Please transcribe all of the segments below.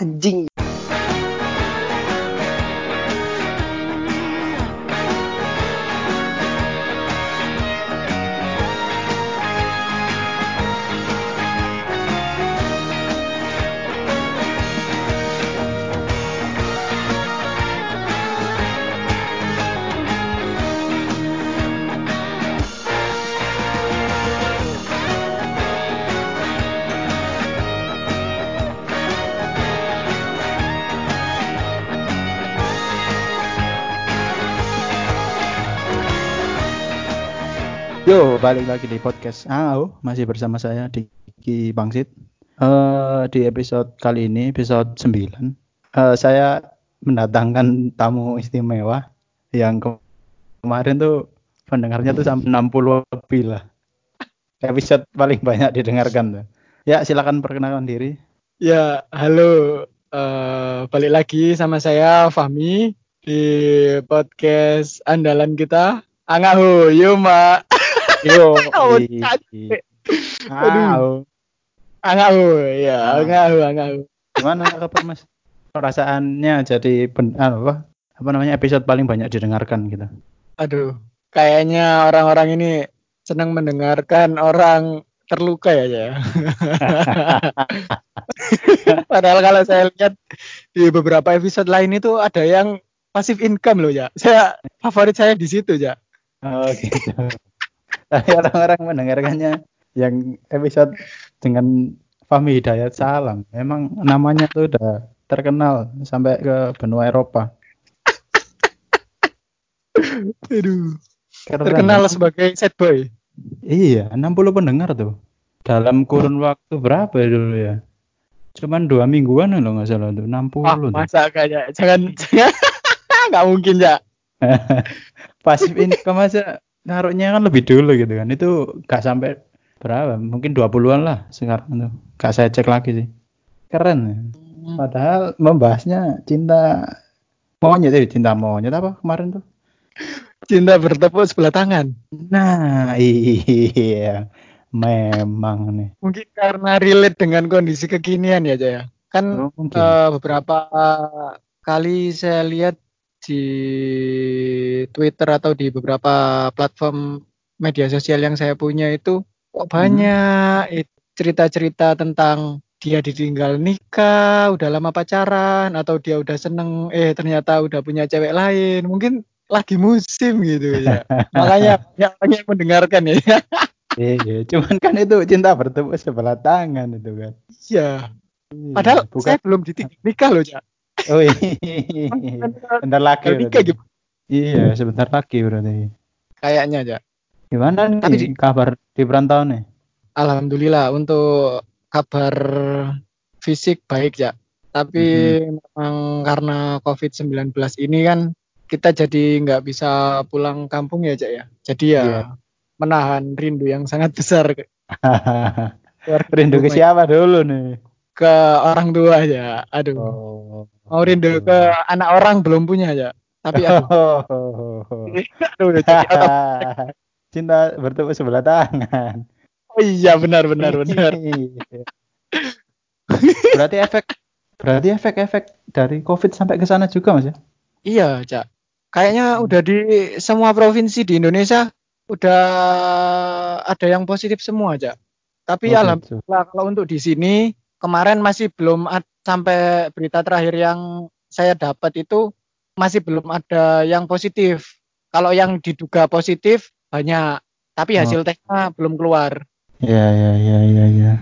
Anjing. Yo, balik lagi di podcast AO, masih bersama saya Diki Bangsit. Eh di episode kali ini, episode 9, eh, saya mendatangkan tamu istimewa yang ke- kemarin tuh pendengarnya tuh sampai 60 lebih lah. Episode paling banyak didengarkan tuh. Ya, silakan perkenalkan diri. Ya, halo. Eh, balik lagi sama saya Fahmi di podcast andalan kita. Angahu, Yuma. Yo, Oh, i- capek. AO. Angahu, ya, Ah. Gimana kabar Mas? Perasaannya jadi ben, ah, apa? Apa namanya episode paling banyak didengarkan gitu. Aduh, kayaknya orang-orang ini senang mendengarkan orang terluka ya, ya. Padahal kalau saya lihat di beberapa episode lain itu ada yang passive income loh ya. Saya favorit saya di situ ya. Oh gitu. Tapi orang-orang mendengarkannya yang episode dengan Fahmi Hidayat Salam. Memang namanya tuh udah terkenal sampai ke benua Eropa. Aduh. Keren. Terkenal sebagai sad boy. Iya, 60 pendengar tuh. Dalam kurun waktu berapa ya dulu ya? Cuman dua mingguan loh nggak salah tuh, 60 Wah, tuh. masa kayak jangan jangan nggak mungkin ya. Pasif income aja naruhnya kan lebih dulu gitu kan. Itu gak sampai berapa? Mungkin 20-an lah sekarang tuh. Gak saya cek lagi sih. Keren. ya. Padahal membahasnya cinta monyet ya, cinta monyet apa kemarin tuh? Cinta bertepuk sebelah tangan. Nah, iya. Memang nih. Mungkin karena relate dengan kondisi kekinian ya, Jaya. Kan Oh, mungkin. eh, beberapa kali saya lihat di Twitter atau di beberapa platform media sosial yang saya punya itu kok banyak it- cerita-cerita tentang dia ditinggal nikah, udah lama pacaran atau dia udah seneng eh ternyata udah punya cewek lain. Mungkin lagi musim gitu ya. Makanya banyak yang mendengarkan ya. Iya, cuman kan itu cinta bertepuk sebelah tangan itu kan. Iya. Iya, Padahal bukan. saya belum ditinggal nikah loh, Cak. Oh iya. Bentar lagi. Nikah? Iya, sebentar lagi berarti. Kayaknya, Cak. Gimana nih Tapi di- kabar di perantauan nih? Alhamdulillah untuk kabar fisik baik ya. Tapi memang karena COVID-19 ini kan kita jadi nggak bisa pulang kampung ya Cak ya. Jadi ya Iya. menahan rindu yang sangat besar Rindu ke siapa dulu nih? ke orang tua ya. Aduh. Oh. Mau rindu ke anak orang belum punya ya. Tapi jadi otot- Cinta bertepuk sebelah tangan. Oh iya benar benar benar. Berarti efek berarti efek-efek dari COVID sampai ke sana juga Mas ya? Iya, Cak. Kayaknya udah di semua provinsi di Indonesia udah ada yang positif semua, Cak. Tapi Oh, gitu. alhamdulillah kalau untuk di sini kemarin masih belum ad- sampai berita terakhir yang saya dapat itu masih belum ada yang positif. Kalau yang diduga positif banyak, tapi Oh. hasil tesnya belum keluar. Iya iya iya iya iya.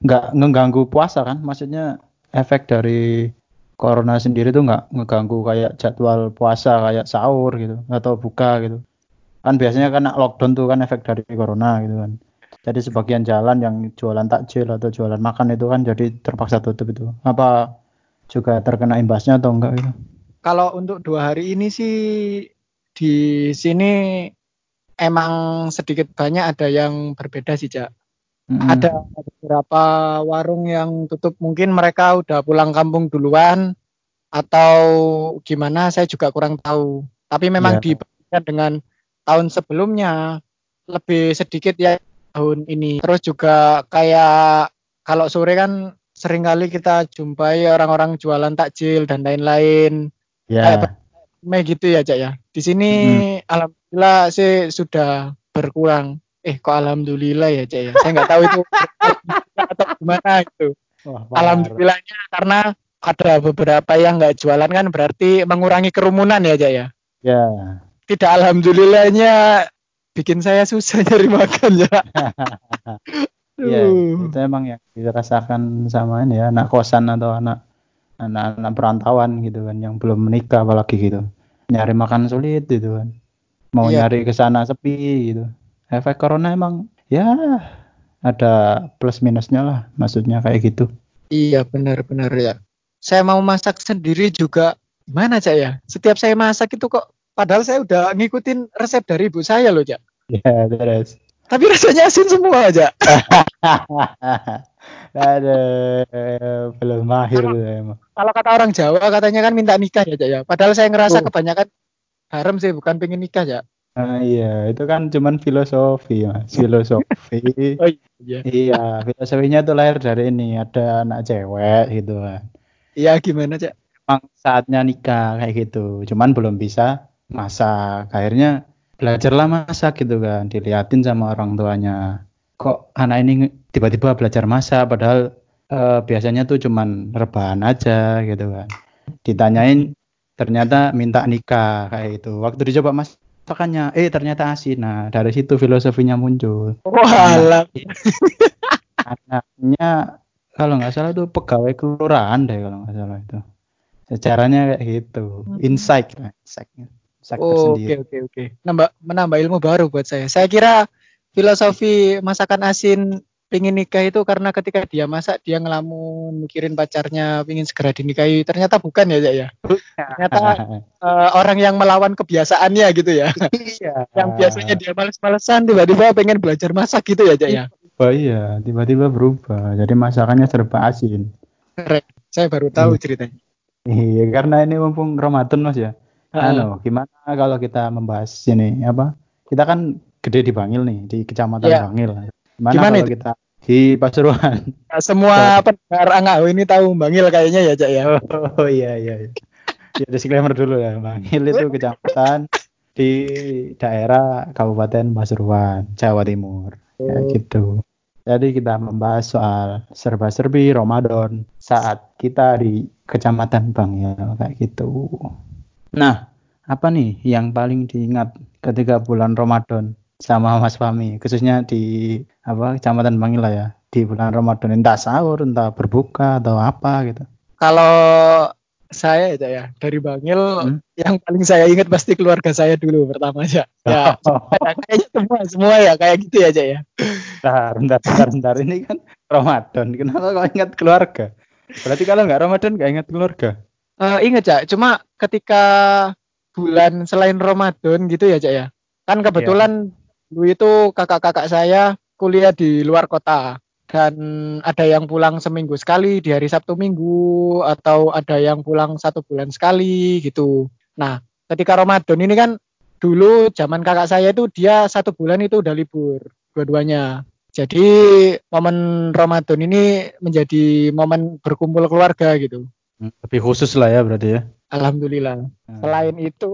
Nggak ngeganggu puasa kan? Maksudnya efek dari corona sendiri tuh nggak ngeganggu kayak jadwal puasa kayak sahur gitu atau buka gitu. Kan biasanya kan lockdown tuh kan efek dari corona gitu kan. Jadi sebagian jalan yang jualan takjil atau jualan makan itu kan jadi terpaksa tutup itu. Apa juga terkena imbasnya atau enggak gitu? Kalau untuk dua hari ini sih di sini emang sedikit banyak ada yang berbeda sih, Cak. Mm-mm. Ada beberapa warung yang tutup, mungkin mereka udah pulang kampung duluan atau gimana saya juga kurang tahu. Tapi memang Iya. dibandingkan dengan tahun sebelumnya lebih sedikit ya tahun ini. Terus juga kayak kalau sore kan sering kali kita jumpai orang-orang jualan takjil dan lain-lain. Ya. Kayak me gitu ya, Cak ya. Di sini alhamdulillah sih sudah berkurang. Eh, kok alhamdulillah ya, Cak ya. Saya nggak tahu itu atau gimana itu. Wah, parah. Alhamdulillahnya karena ada beberapa yang nggak jualan kan berarti mengurangi kerumunan ya, Cak ya. Ya. Tidak alhamdulillahnya bikin saya susah nyari makan ya. Iya, itu emang yang dirasakan sama ini ya anak kosan atau anak anak-anak perantauan gitu kan yang belum menikah apalagi gitu. Nyari makan sulit gitu kan. Mau Iya. nyari ke sana sepi gitu. Efek corona emang ya ada plus minusnya lah maksudnya kayak gitu. Iya benar-benar ya. Saya mau masak sendiri juga gimana cak ya? Setiap saya masak itu kok padahal saya udah ngikutin resep dari ibu saya loh cak. Ya, terus. Tapi rasanya asin semua aja. Aduh, belum mahir tuh emang. Kalau kata orang Jawa katanya kan minta nikah ya cak ya. Padahal saya ngerasa Oh. kebanyakan harem sih bukan pengen nikah ya. Ah, iya, itu kan cuman filosofi, Mas. Filosofi. Oh iya. Iya, filosofinya tuh lahir dari ini, ada anak cewek gitu kan. Iya gimana cak? Emang saatnya nikah kayak gitu, cuman belum bisa masak. Akhirnya belajarlah masak gitu kan, diliatin sama orang tuanya. Kok anak ini tiba-tiba belajar masak, padahal eh, biasanya tuh cuman rebahan aja gitu kan. Ditanyain, ternyata minta nikah kayak itu. Waktu dicoba masakannya, eh ternyata asin. Nah, dari situ filosofinya muncul. Walah. anaknya kalau nggak salah tuh pegawai kelurahan deh kalau nggak salah itu secaranya kayak gitu insight lah insight insight Oh, Oke tersendiri oke oke. Nambah menambah ilmu baru buat saya. Saya kira filosofi masakan asin pingin nikah itu karena ketika dia masak dia ngelamun mikirin pacarnya pingin segera dinikahi. Ternyata bukan ya Cak ya. Ternyata eh, orang yang melawan kebiasaannya gitu ya. iya yang biasanya dia males-malesan tiba-tiba pengen belajar masak gitu ya Cak ya. oh iya tiba-tiba berubah jadi masakannya serba asin Keren. Saya baru tahu Hmm. ceritanya. iya karena ini mumpung Ramadan mas ya. Anu, gimana kalau kita membahas ini apa kita kan gede di Bangil nih di kecamatan Iya. Bangil gimana, Gimana kalau itu? kita di Pasuruan Nah, semua pendengar Angau ini tahu Bangil kayaknya ya Cak ya. Oh iya iya. iya. Ya disclaimer dulu ya, Bangil itu kecamatan di daerah Kabupaten Pasuruan, Jawa Timur. Ya Oh. gitu. Jadi kita membahas soal serba-serbi Ramadan saat kita di Kecamatan Bangil kayak gitu. Nah, apa nih yang paling diingat ketika bulan Ramadan sama Mas Fahmi, khususnya di apa Kecamatan Bangil lah ya, di bulan Ramadan entah sahur, entah berbuka atau apa gitu. Kalau saya ya Cak ya dari Bangil Hmm. yang paling saya ingat pasti keluarga saya dulu pertama aja. Ya, ya, kayaknya semua semua ya kayak gitu ya Cak ya. Bentar, bentar, bentar, bentar. Ini kan Ramadan. Kenapa kau ingat keluarga? Berarti kalau nggak Ramadan nggak ingat keluarga? Eh, ingat Cak, cuma ketika bulan selain Ramadan gitu ya Cak ya. Kan kebetulan dulu itu kakak-kakak saya kuliah di luar kota dan ada yang pulang seminggu sekali di hari Sabtu Minggu atau ada yang pulang satu bulan sekali gitu. Nah, ketika Ramadan ini kan dulu zaman kakak saya itu dia satu bulan itu udah libur dua-duanya. Jadi momen Ramadan ini menjadi momen berkumpul keluarga gitu. Hmm, Lebih khusus lah ya berarti ya. Alhamdulillah. Nah, Selain itu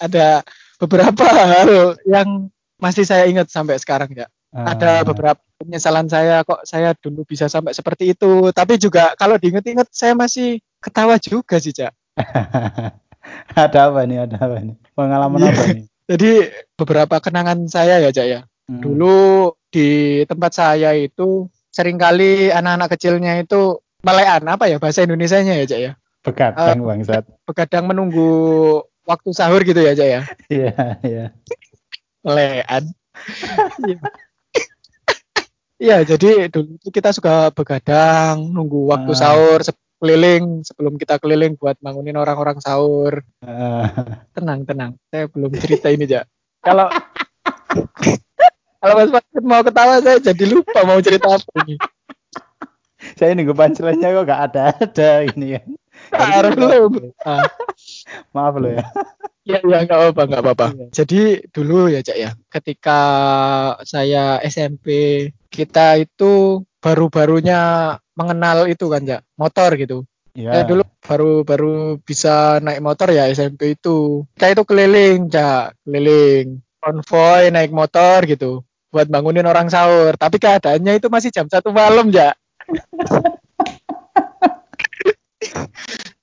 ada beberapa hal yang masih saya ingat sampai sekarang ya. Ada ah, beberapa penyesalan saya kok saya dulu bisa sampai seperti itu. Tapi juga kalau diinget-inget saya masih ketawa juga sih, Cak. ada apa nih? Ada apa nih? Pengalaman Iya. apa nih? Jadi beberapa kenangan saya ya, Cak ya. Hmm. Dulu di tempat saya itu sering kali anak-anak kecilnya itu melean apa ya bahasa Indonesianya ya, Cak ya. Begadang bangsat. Begadang menunggu waktu sahur gitu ya, Cak ya. Iya, iya. Melean. Iya. Iya, jadi dulu kita suka begadang, nunggu waktu Ah. sahur, se- keliling sebelum kita keliling buat bangunin orang-orang sahur. Ah, Tenang, tenang. Saya belum cerita ini, Jak. Kalau kalau Mas Farid mau ketawa saya jadi lupa mau cerita apa ini. Saya nunggu punchline-nya kok nggak ada ada ini kan. Harus belum. Ah, Maaf lo ya. Iya, iya, nggak apa-apa, nggak apa-apa. Iya. Jadi dulu ya, Cak ya, ketika saya SMP, kita itu baru-barunya mengenal itu kan ya motor gitu Ya. saya dulu baru baru bisa naik motor ya SMP itu kayak itu keliling ya keliling konvoy naik motor gitu buat bangunin orang sahur tapi keadaannya itu masih jam satu malam ya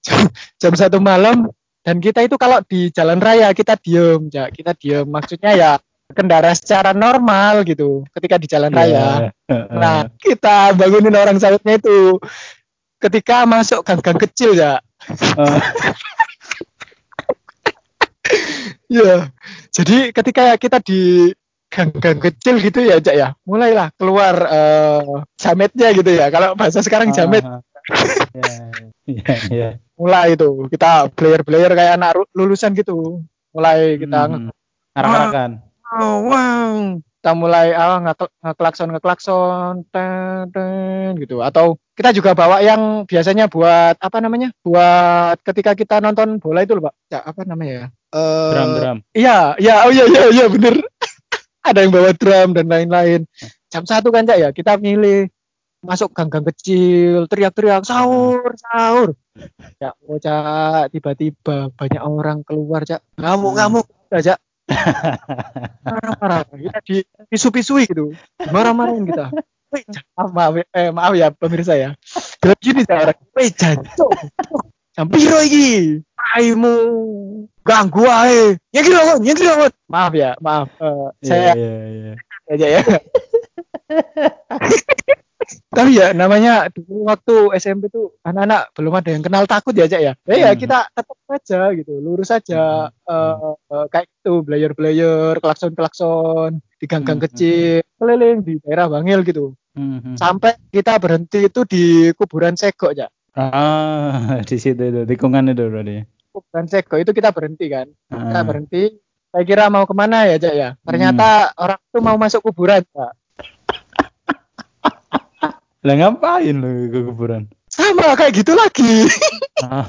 jam, jam satu malam dan kita itu kalau di jalan raya kita diem ya kita diem maksudnya ya kendara secara normal gitu ketika di jalan raya Ya. Nah, kita bangunin orang sahurnya itu ketika masuk gang-gang kecil ya. Eh, Iya. Jadi ketika kita di gang-gang kecil gitu ya, Cak ya. Mulailah keluar eh, jametnya gitu ya. Kalau bahasa sekarang jamet ah, Ya, ya, ya. mulai itu. Kita player-player kayak anak lulusan gitu. Mulai kita Hmm. Arak-arakan. wow, wow. Kita mulai ah, nge- ngeklakson ngeklakson ten, ten, gitu. Atau kita juga bawa yang biasanya buat apa namanya? Buat ketika kita nonton bola itu loh, Pak. Ya, apa namanya ya? Eh, Drum-drum. Iya, iya, oh iya, iya, iya, bener. Ada yang bawa drum dan lain-lain. Jam satu kan, Cak, ya, kita milih masuk gang-gang kecil, teriak-teriak, sahur, sahur. Ya, oh, Cak, tiba-tiba banyak orang keluar, Cak. Ngamuk-ngamuk, ya, Cak. Marah-marah. Kita di pisu-pisui gitu. Marah-marahin kita. Wih, maaf, maaf, eh, maaf ya pemirsa ya. Bilang gini Cak, orang, wih, jancuk. Jam piro iki? Aimu ganggu ae. Nyengir lawan, nyengir lawan. Maaf ya, maaf. Eh, saya Iya, iya, iya. aja ya. Tapi ya namanya dulu waktu SMP tuh anak-anak belum ada yang kenal takut ya Cak ya. Ya, ya Hmm. kita tetap aja gitu, lurus aja eh, eh, kayak itu blayer-blayer, klakson-klakson di gang-gang Hmm. kecil, keliling di daerah Bangil gitu. Mhm. Sampai kita berhenti itu di kuburan Sego ya. Ah, di situ itu tikungan itu berarti. Kuburan Sego itu kita berhenti kan. Kita Ah. berhenti. Saya kira mau ke mana ya Cak ya. Ternyata orang itu mau masuk kuburan Cak. Lah ngapain lu ke kuburan? Sama kayak gitu lagi. Ah,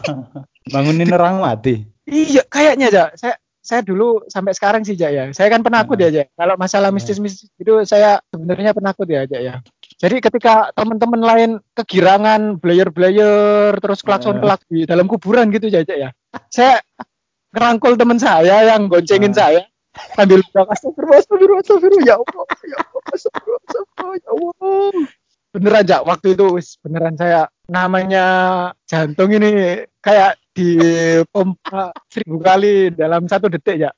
Bangunin orang mati. Iya, kayaknya aja. Saya saya dulu sampai sekarang sih, Jak ya. Saya kan penakut ya, Jak. Kalau masalah mistis-mistis itu saya sebenarnya penakut ya, Jak ya. Jadi ketika teman-teman lain kegirangan, blayer-blayer, terus klakson-klak di dalam kuburan gitu ya, Jak ya. Saya ngerangkul teman saya yang goncengin Ah. saya sambil bilang astagfirullah, astagfirullah, astagfirullah, ya Allah, ya Allah, astagfirullah, astagfirullah, ya Allah. Beneran, Jak, waktu itu wis beneran saya namanya jantung ini kayak di pompa seribu kali dalam satu detik ya.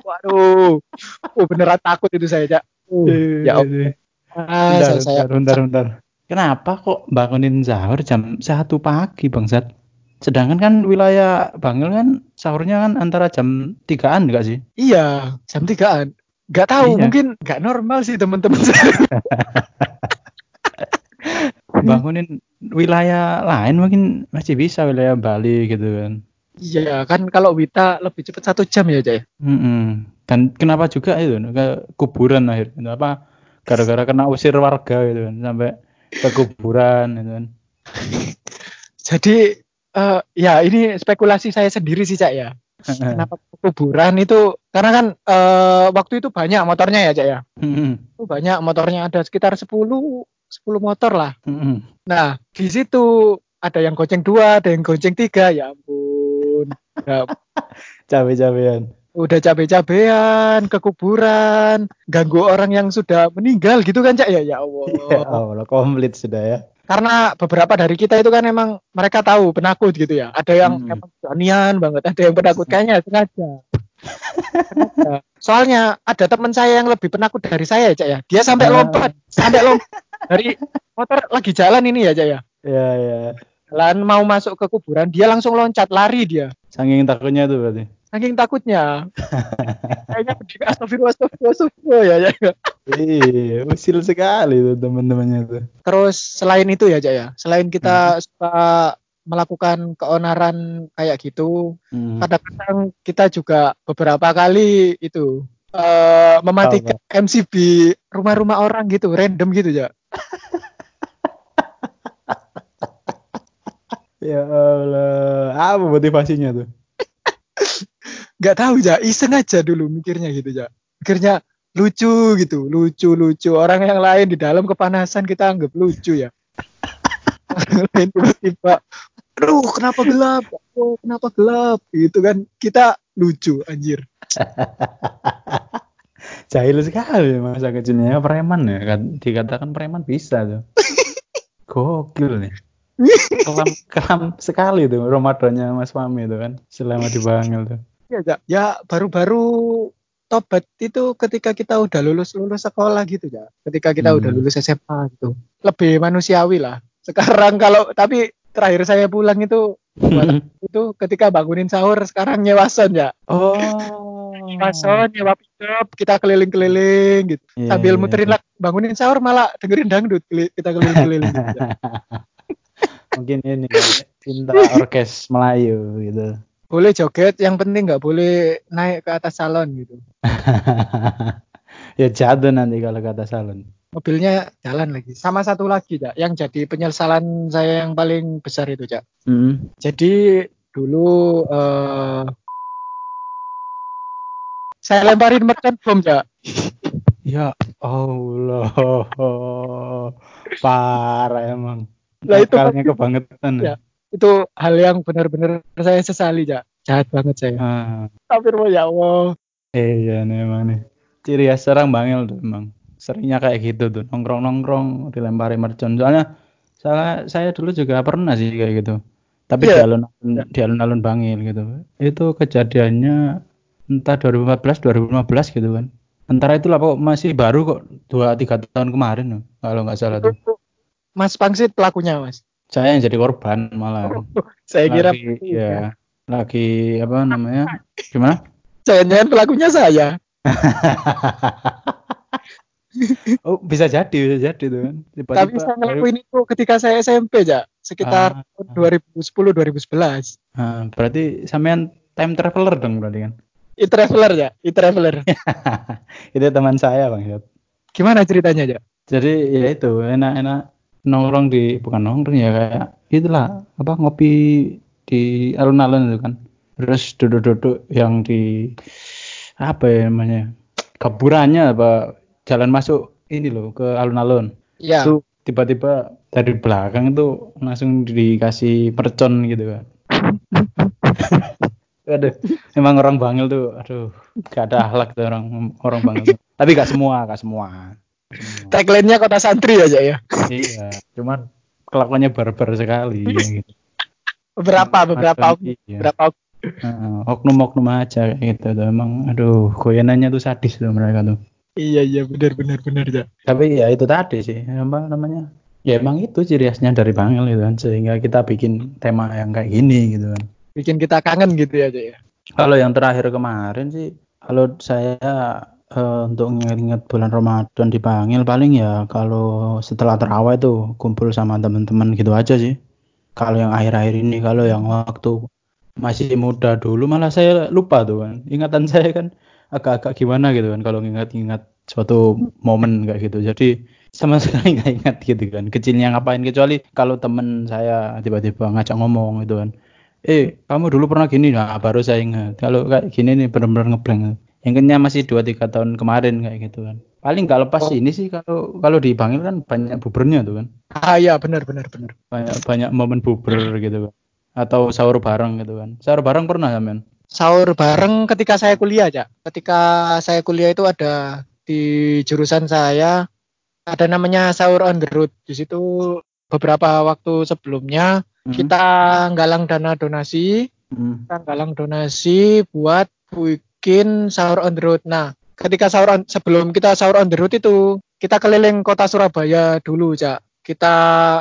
Waduh, oh, beneran takut itu saya cak. ya Allah. Ah, Bentar, bentar, bentar, bentar. Kenapa kok bangunin sahur jam satu pagi, Bangsat? Sedangkan kan wilayah Bangil kan sahurnya kan antara jam 3-an enggak sih? iya jam tigaan. Gak tahu, Iya. mungkin gak normal sih teman-teman. Bangunin wilayah lain mungkin masih bisa wilayah Bali gitu kan. Iya kan kalau Wita lebih cepat satu jam ya cak. ya? Mm-mm. Dan kenapa juga itu ke kuburan akhirnya apa gara-gara kena usir warga gitu kan sampai ke kuburan gitu kan. Jadi eh, ya ini spekulasi saya sendiri sih cak ya. Kenapa kuburan itu karena kan eh, waktu itu banyak motornya ya cak ya. Itu banyak motornya ada sekitar 10 10 motor lah. Nah, di situ ada yang gonceng dua, ada yang gonceng tiga. Ya ampun. Cabe-cabean. Udah cabe-cabean ke kuburan, ganggu orang yang sudah meninggal gitu kan, Cak ya? Ya Allah. Ya Allah, komplit sudah ya. Karena beberapa dari kita itu kan emang mereka tahu penakut gitu ya. Ada yang Hmm. emang beranian banget, ada yang penakut kayaknya sengaja. Sengaja. Soalnya ada teman saya yang lebih penakut dari saya, Cak ya. Dia sampai Ah. lompat, sampai lompat dari motor lagi jalan ini ya, Cak ya. Ya ya. Jalan mau masuk ke kuburan, dia langsung loncat, lari dia. Saking takutnya tuh berarti. Saking takutnya. Kayaknya berdiri astagfirullah, astagfirullah, astagfirullah ya, ya. Iya, usil sekali tuh teman-temannya tuh. Terus selain itu ya, Cak ya. Selain kita suka melakukan keonaran kayak gitu, Hmm. kadang-kadang kita juga beberapa kali itu eh mematikan MCB rumah-rumah orang gitu, random gitu, Cak. Ya Allah, apa motivasinya tuh? Gak tahu, Cak. Iseng aja dulu mikirnya gitu, Cak. Mikirnya, lucu gitu, lucu-lucu. Orang yang lain di dalam kepanasan kita anggap lucu ya. Lain tiba-tiba, aduh kenapa gelap? Oh, kenapa gelap? Gitu kan. Kita lucu anjir. Jahil sekali masa kecilnya preman ya. Kan- Dikatakan preman bisa tuh. Gokil nih. Kelam, kelam sekali tuh Ramadannya Mas Fami itu kan. Selama di Bangil tuh. Ya, ya, ya baru-baru tobat itu ketika kita udah lulus lulus sekolah gitu ya. Ketika kita Hmm. udah lulus SMA gitu. Lebih manusiawi lah. Sekarang kalau tapi terakhir saya pulang itu itu ketika bangunin sahur sekarang nyewa son ya. oh. Nyewa nyewa pickup, kita keliling-keliling gitu. Iya, Sambil muterin iya. lah bangunin sahur malah dengerin dangdut kita keliling-keliling. gitu. Mungkin ini cinta orkes Melayu gitu. Boleh joget, yang penting nggak boleh naik ke atas salon gitu. ya jatuh nanti kalau kata salon. mobilnya jalan lagi. Sama satu lagi, Cak, yang jadi penyesalan saya yang paling besar itu, Cak. Hmm. Jadi dulu eh saya lemparin mercon bom, Cak. Ya Allah. Parah emang. Lah, itu kebangetan. Ya. Itu hal yang benar-benar saya sesali, Cak. Jahat banget saya. Ah, Tapi ya Allah. iya nih emang nih. Ciri khas orang Bangil tuh emang. Seringnya kayak gitu tuh. Nongkrong-nongkrong dilempari mercon. Soalnya saya, saya dulu juga pernah sih kayak gitu. Tapi Iya. di alun-alun di alun-alun Bangil gitu. Itu kejadiannya entah 2014 2015 gitu kan. Antara itulah kok masih baru kok 2 3 tahun kemarin loh, kalau nggak salah tuh. Mas Pangsit pelakunya, Mas. Saya yang jadi korban malah. Saya kira lagi, ya lagi apa namanya? Gimana? jangan-jangan pelakunya saya. Oh, bisa jadi, bisa jadi tuh kan. Tapi saya ngelakuin itu ketika saya SMP, Cak. Sekitar Ah. tahun 2010 2011. Nah, berarti sampean time traveler dong berarti kan. E-traveler ya, e-traveler. itu teman saya bang Yot. Gimana ceritanya, Cak? Jadi ya itu enak-enak nongkrong di bukan nongkrong ya kayak itulah apa ngopi di alun-alun itu kan. Terus duduk-duduk yang di apa ya namanya kaburannya apa jalan masuk ini loh ke alun-alun. Iya. Itu tiba-tiba dari belakang itu langsung dikasih mercon gitu kan. aduh, emang orang Bangil tuh, aduh, gak ada akhlak tuh orang orang Bangil. Tapi gak semua, gak semua. Semua. Tagline-nya kota santri aja ya. iya, cuman kelakuannya barbar sekali gitu. Beberapa, beberapa, Iya. beberapa. Oknum-oknum aja gitu tuh. Emang aduh, goyanannya tuh sadis tuh mereka tuh. Iya, iya, benar, benar, benar, ya. Tapi ya itu tadi sih, apa namanya? Ya emang itu ciri khasnya dari Bangil gitu kan, sehingga kita bikin tema yang kayak gini gitu kan. Bikin kita kangen gitu ya, ya. Kalau yang terakhir kemarin sih, kalau saya eh, untuk nginget-nginget bulan Ramadan di Bangil paling ya kalau setelah terawih itu kumpul sama teman-teman gitu aja sih. Kalau yang akhir-akhir ini, kalau yang waktu masih muda dulu malah saya lupa tuh kan. Ingatan saya kan agak-agak gimana gitu kan kalau ngingat-ngingat suatu momen kayak gitu. Jadi sama sekali nggak ingat gitu kan. Kecilnya ngapain kecuali kalau temen saya tiba-tiba ngajak ngomong gitu kan eh kamu dulu pernah gini nah baru saya ingat kalau kayak gini nih benar-benar ngeblank yang masih 2-3 tahun kemarin kayak gitu kan paling nggak lepas Oh. ini sih kalau kalau di Bangil kan banyak bubernya tuh kan Ah, iya, benar, benar, benar. banyak banyak momen buber gitu kan atau sahur bareng gitu kan sahur bareng pernah men Sahur bareng ketika saya kuliah, Cak. Ketika saya kuliah itu ada di jurusan saya ada namanya sahur on the road. Di situ beberapa waktu sebelumnya Hmm. kita nggalang dana donasi Hmm. kita galang donasi buat bikin sahur on the road. Nah, ketika sahur on, sebelum kita sahur on the road itu kita keliling kota Surabaya dulu, Cak. Kita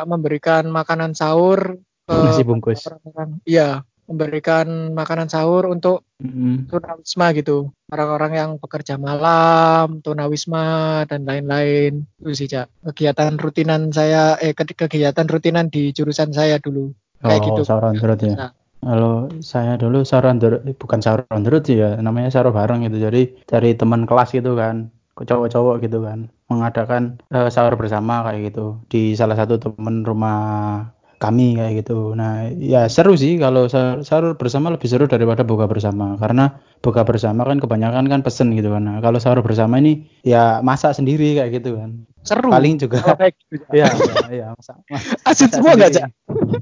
memberikan makanan sahur ke nasi bungkus orang-orang. Iya, memberikan makanan sahur untuk Hmm. tunawisma gitu. Orang-orang yang bekerja malam, tunawisma dan lain-lain. Itu sih, Cak. Kegiatan rutinan saya eh ke- kegiatan rutinan di jurusan saya dulu. Kayak oh, gitu. sahur on the road ya Nah. Kalau saya dulu sahur on the road, eh, bukan sahur on the road sih ya, namanya sahur bareng gitu. Jadi dari teman kelas gitu kan, cowok-cowok gitu kan, mengadakan eh, sahur bersama kayak gitu di salah satu temen rumah kami kayak gitu. Nah, ya seru sih kalau sahur, sahur bersama lebih seru daripada buka bersama karena buka bersama kan kebanyakan kan pesen gitu kan. Nah, kalau sahur bersama ini ya masak sendiri kayak gitu kan. Seru. Paling juga kayak gitu, Cak. Iya, iya, iya, masak. masak semua nggak, sendiri. Cak?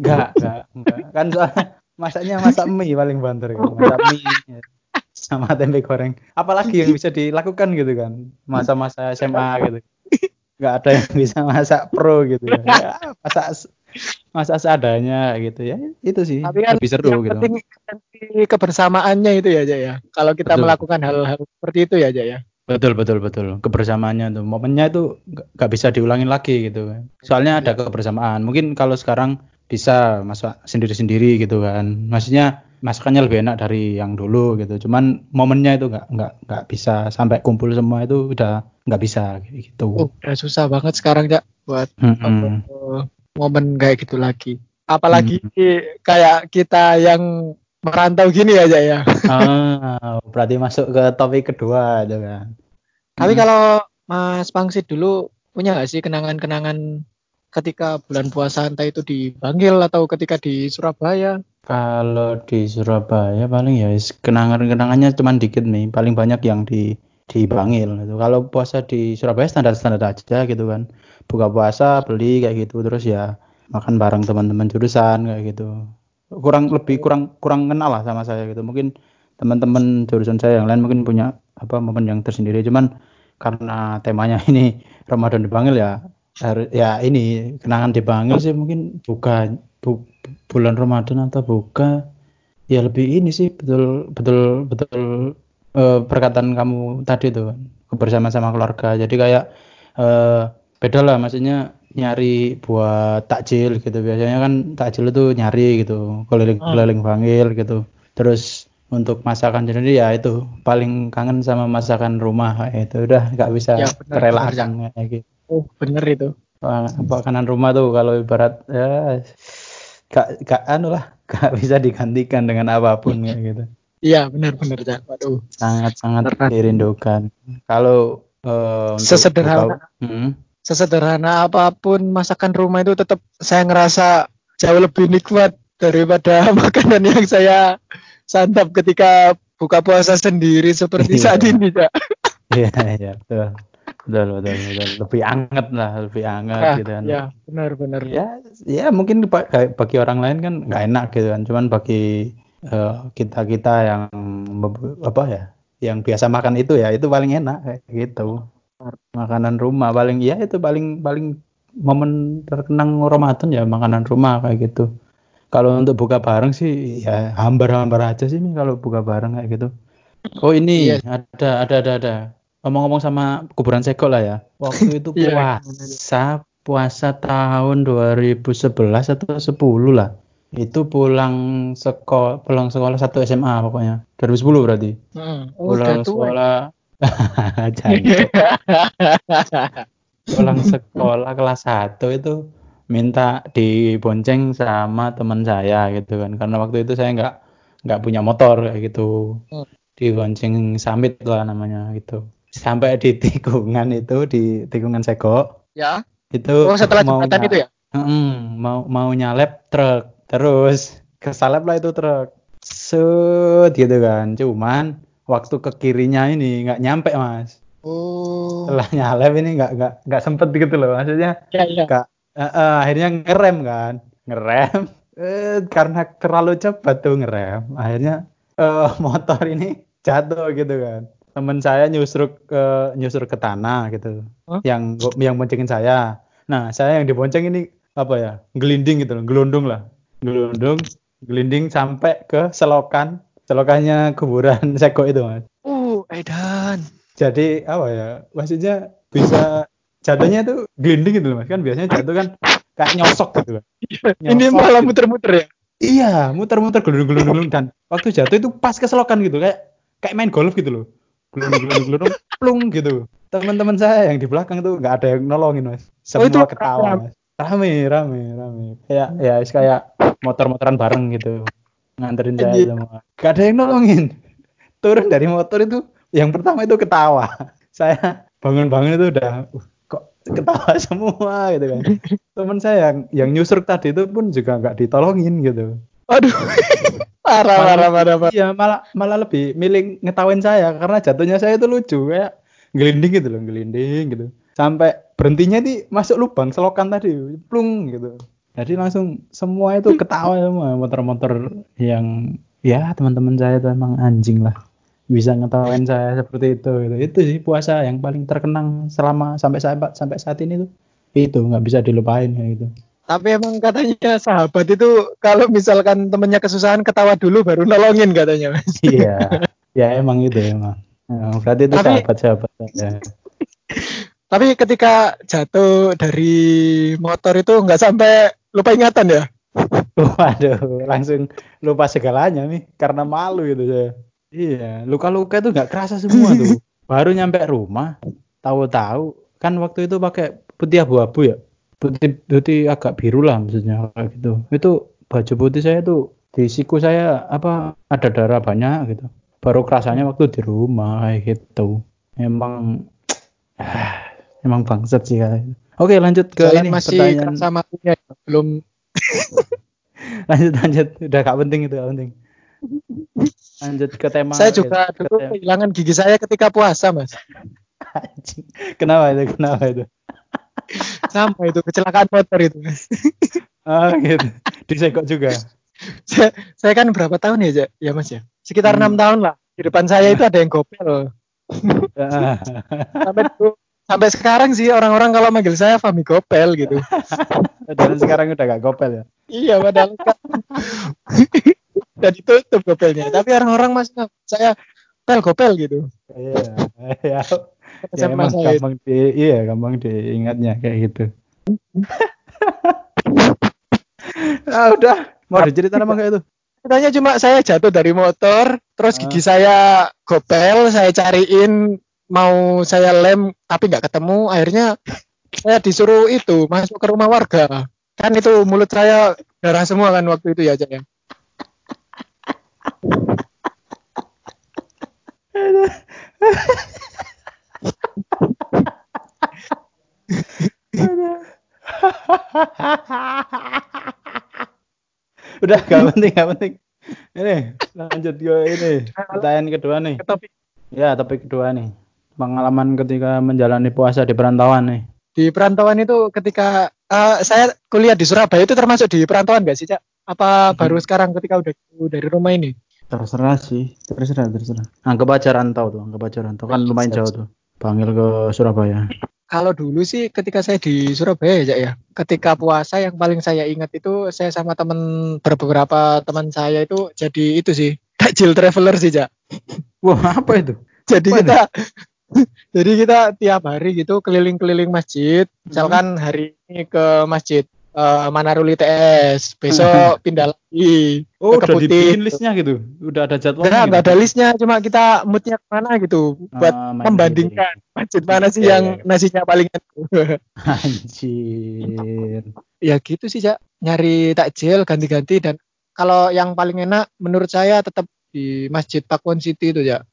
Enggak, enggak, enggak. Kan soalnya masaknya masak mie paling banter kan. Masak mie ya. sama tempe goreng. Apalagi yang bisa dilakukan gitu kan. Masa-masa SMA gitu. Enggak ada yang bisa masak pro gitu ya. Ya, masak masak seadanya gitu ya. Itu sih Tapi kan lebih seru yang gitu. penting kebersamaannya itu ya, Cak ya. Kalau kita Betul. melakukan hal-hal seperti itu ya, Cak ya. Betul betul betul. Kebersamaannya tuh momennya itu nggak nggak bisa diulangin lagi gitu. Soalnya ada kebersamaan. Mungkin kalau sekarang bisa masak sendiri-sendiri gitu kan. Maksudnya masakannya lebih enak dari yang dulu gitu. Cuman momennya itu nggak nggak nggak bisa sampai kumpul semua itu udah nggak bisa gitu. Oh, udah susah banget sekarang, Cak, buat Mm-mm. eh, momen kayak gitu lagi. Apalagi Hmm. kayak kita yang merantau gini ya, Cak ya. Ah, berarti masuk ke topik kedua itu kan. Tapi Mm. kalau Mas Pangsit dulu punya nggak sih kenangan-kenangan ketika bulan puasa entah itu di Bangil atau ketika di Surabaya? Kalau di Surabaya paling ya kenangan-kenangannya cuman dikit nih, paling banyak yang di di Bangil gitu. Kalau puasa di Surabaya standar-standar aja gitu kan. Buka puasa, beli kayak gitu terus ya makan bareng teman-teman jurusan kayak gitu. Kurang lebih kurang kurang kenal lah sama saya gitu. Mungkin teman-teman jurusan saya yang lain mungkin punya apa momen yang tersendiri cuman karena temanya ini Ramadan di Bangil ya harus ya ini kenangan di Bangil sih mungkin buka bu- bulan Ramadan atau buka ya lebih ini sih betul betul betul eh, perkataan kamu tadi tuh kebersamaan sama keluarga. Jadi kayak eh, beda lah maksudnya nyari buat takjil gitu. Biasanya kan takjil itu nyari gitu keliling Hmm. keliling Bangil gitu. Terus untuk masakan sendiri ya itu paling kangen sama masakan rumah kayak itu udah nggak bisa Ya, benar, terelakkan kayak gitu Oh, bener itu. Wah, makanan rumah tuh kalau ibarat ya gak, gak anu lah gak bisa digantikan dengan apa pun kayak gitu Iya, benar-benar, Cak. Waduh. sangat sangat Beneran. dirindukan kalau untuk Sesederhana. buka- Hmm, Sesederhana apa pun masakan rumah itu tetap saya ngerasa jauh lebih nikmat daripada makanan yang saya santap ketika buka puasa sendiri seperti Iya. saat ini, Cak. iya iya betul betul betul betul lebih anget lah lebih anget Ah, gitu kan. ya, benar-benar. ya ya mungkin bagi orang lain kan nggak enak gitu kan. Cuman bagi kita kita yang apa ya yang biasa makan itu ya itu paling enak kayak gitu. Makanan rumah paling ya itu paling paling momen terkenang Ramadan ya makanan rumah kayak gitu. Kalau untuk buka bareng sih ya hambar-hambar aja sih nih kalau buka bareng kayak gitu. Oh ini Iya. ada ada ada ada ngomong-ngomong sama kuburan seko lah ya. Waktu itu Iya. puasa puasa tahun 2011 atau 10 lah. Itu pulang sekolah pulang sekolah satu SMA pokoknya. 2010 berarti. Hmm. Oh, pulang sekolah. Pulang sekolah kelas 1 itu minta dibonceng sama teman saya gitu kan. Karena waktu itu saya nggak nggak punya motor kayak gitu. Hmm. dibonceng samit lah namanya gitu sampai di tikungan itu di tikungan seko Ya. itu Oh, setelah mau jembatan itu ya? Mm, mau mau nyalep truk terus. Kesalep lah itu truk. Set gitu kan. Cuman waktu ke kirinya ini nggak nyampe mas. Oh. setelah nyalep ini nggak nggak nggak sempet gitu loh. Maksudnya Ya, ya. nggak eh, eh, akhirnya ngerem kan. Ngerem. Eh, karena terlalu cepat tuh ngerem. Akhirnya eh, motor ini jatuh gitu kan temen saya nyusruk ke nyusruk ke tanah gitu. Hah? yang yang boncengin saya. Nah saya yang dibonceng ini apa ya gelinding gitu loh gelundung lah. Gelundung gelinding sampai ke selokan. Selokannya kuburan seko itu mas. Uh, Edan. jadi apa ya maksudnya bisa jatuhnya tuh gelinding gitu loh mas. Kan biasanya jatuh kan kayak nyosok gitu kan Ini malah gitu. muter-muter ya? iya muter-muter gelundung-gelundung dan waktu jatuh itu pas ke selokan gitu kayak kayak main golf gitu loh gelundung-gelundung plung gitu. Teman-teman saya yang di belakang tuh nggak ada yang nolongin mas. Semua itu ketawa rame. mas. Rame rame rame. Kayak ya is kayak motor-motoran bareng gitu. Nganterin saya semua. Gak ada yang nolongin. Turun dari motor itu yang pertama itu ketawa. Saya bangun-bangun itu udah "Uh, kok ketawa semua? gitu kan. Teman saya yang yang nyusruk tadi itu pun juga nggak ditolongin gitu Aduh. parah, parah, parah, parah. iya malah malah lebih milih ngetawain saya karena jatuhnya saya itu lucu kayak gelinding gitu loh gelinding gitu sampai berhentinya di masuk lubang selokan tadi plung gitu jadi langsung semua itu ketawa semua motor-motor yang ya teman-teman saya itu emang anjing lah bisa ngetawain saya seperti itu gitu. itu sih puasa yang paling terkenang selama sampai saat sampai saat ini tuh itu nggak bisa dilupain kayak gitu Tapi emang katanya sahabat itu kalau misalkan temennya kesusahan ketawa dulu baru nolongin katanya mas. iya ya emang itu emang Nah, berarti itu Tapi- sahabat-sahabat saya Tapi ketika jatuh dari motor itu nggak sampai lupa ingatan ya? Waduh, langsung lupa segalanya nih karena malu gitu saya. Iya, luka-luka itu nggak kerasa semua tuh. Baru nyampe rumah, tahu-tahu kan waktu itu pakai putih abu-abu ya. Putih putih agak biru lah maksudnya kayak gitu. Itu baju putih saya tuh di siku saya apa ada darah banyak gitu. Baru kerasanya waktu di rumah kayak gitu. Emang emang bangsat sih kayak gitu. Oke, lanjut ke Jalan ini masih pertanyaan kerasa malunya ya, belum lanjut lanjut udah gak penting itu gak penting lanjut ke tema saya juga dulu tema. kehilangan gigi saya ketika puasa mas kenapa itu kenapa itu sama itu kecelakaan motor itu. Mas ah gitu. Disegok juga. Saya, saya kan berapa tahun ya ya mas ya? Sekitar enam Hmm. tahun lah. Di depan saya itu ada yang gopel. Sampai dulu- sampai sekarang sih orang-orang kalau manggil saya Fami Gopel gitu. Dan sekarang udah gak gopel ya? Iya padahal kan udah ditutup gopelnya. Tapi orang-orang masih saya pel gopel gitu. Iya ya, ya SMA emang saya gampang di iya gampang diingatnya kayak gitu ah udah mau diceritain apa kayak itu Katanya cuma saya jatuh dari motor, terus Ah. gigi saya gopel, saya cariin mau saya lem tapi nggak ketemu, akhirnya saya disuruh itu masuk ke rumah warga. Kan itu mulut saya darah semua kan waktu itu ya, Cak ya. udah gak penting gak penting. Ini lanjut ke ini. Pertanyaan kedua nih. Topik. Ya topik kedua nih. Pengalaman ketika menjalani puasa di perantauan nih. Di perantauan itu ketika eh, saya kuliah di Surabaya itu termasuk di perantauan nggak sih, Cak? Apa baru sekarang ketika udah jauh dari rumah ini? terserah sih terserah terserah. Anggap aja rantau tuh anggap aja rantau. Kan lumayan jauh tuh. Panggil ke Surabaya Kalau dulu sih ketika saya di Surabaya ya, ya. Ketika puasa yang paling saya ingat itu saya sama teman beberapa teman saya itu jadi itu sih takjil traveler sih, Cak. wah apa itu Jadi Apa kita jadi kita tiap hari gitu keliling-keliling masjid. Misalkan hari ini ke masjid eh, Manaruli TS, besok pindah lagi oh ke udah Keputi. dibikin listnya gitu? Udah ada jadwalnya Enggak, gitu? ada listnya, cuma kita moodnya ke mana gitu buat Ah, membandingkan masjid mana sih Iya, yang iya. nasinya paling enak. anjir. Ya gitu sih cak. Nyari takjil ganti-ganti dan kalau yang paling enak menurut saya tetap di masjid Pakuan City itu ya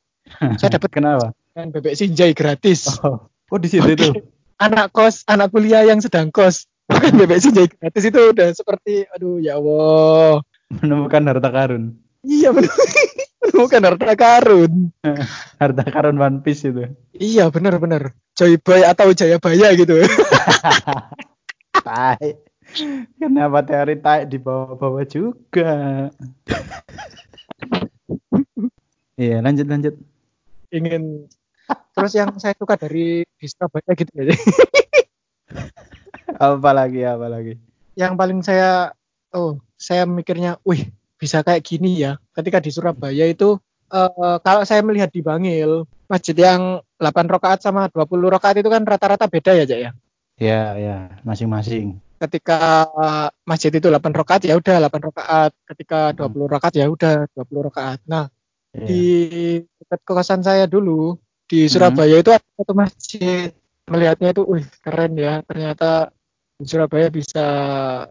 saya dapat kenapa? kan bebek sinjai gratis. Oh, oh di situ tuh anak kos anak kuliah yang sedang kos bukan bebek sinjai gratis itu udah seperti aduh ya Allah. Menemukan harta karun. Iya benar bukan harta karun. Harta karun One Piece itu. Iya benar-benar Joy Boy atau Jayabaya gitu. Tai. Kenapa teori tai di bawah-bawah juga? Iya lanjut lanjut. Ingin terus yang saya suka dari di Surabaya gitu ya apa lagi apa lagi? Yang paling saya oh saya mikirnya wih bisa kayak gini ya. Ketika di Surabaya itu eh, kalau saya melihat di Bangil masjid yang 8 rakaat sama 20 rakaat itu kan rata-rata beda ya Cak ya? Ya ya masing-masing. Ketika eh, masjid itu 8 rakaat ya udah 8 rakaat. Ketika 20 rakaat ya udah 20 rakaat. Nah Iya. di dekat kosan saya dulu di Hmm. Surabaya itu ada satu masjid. Melihatnya itu wih keren ya ternyata Surabaya bisa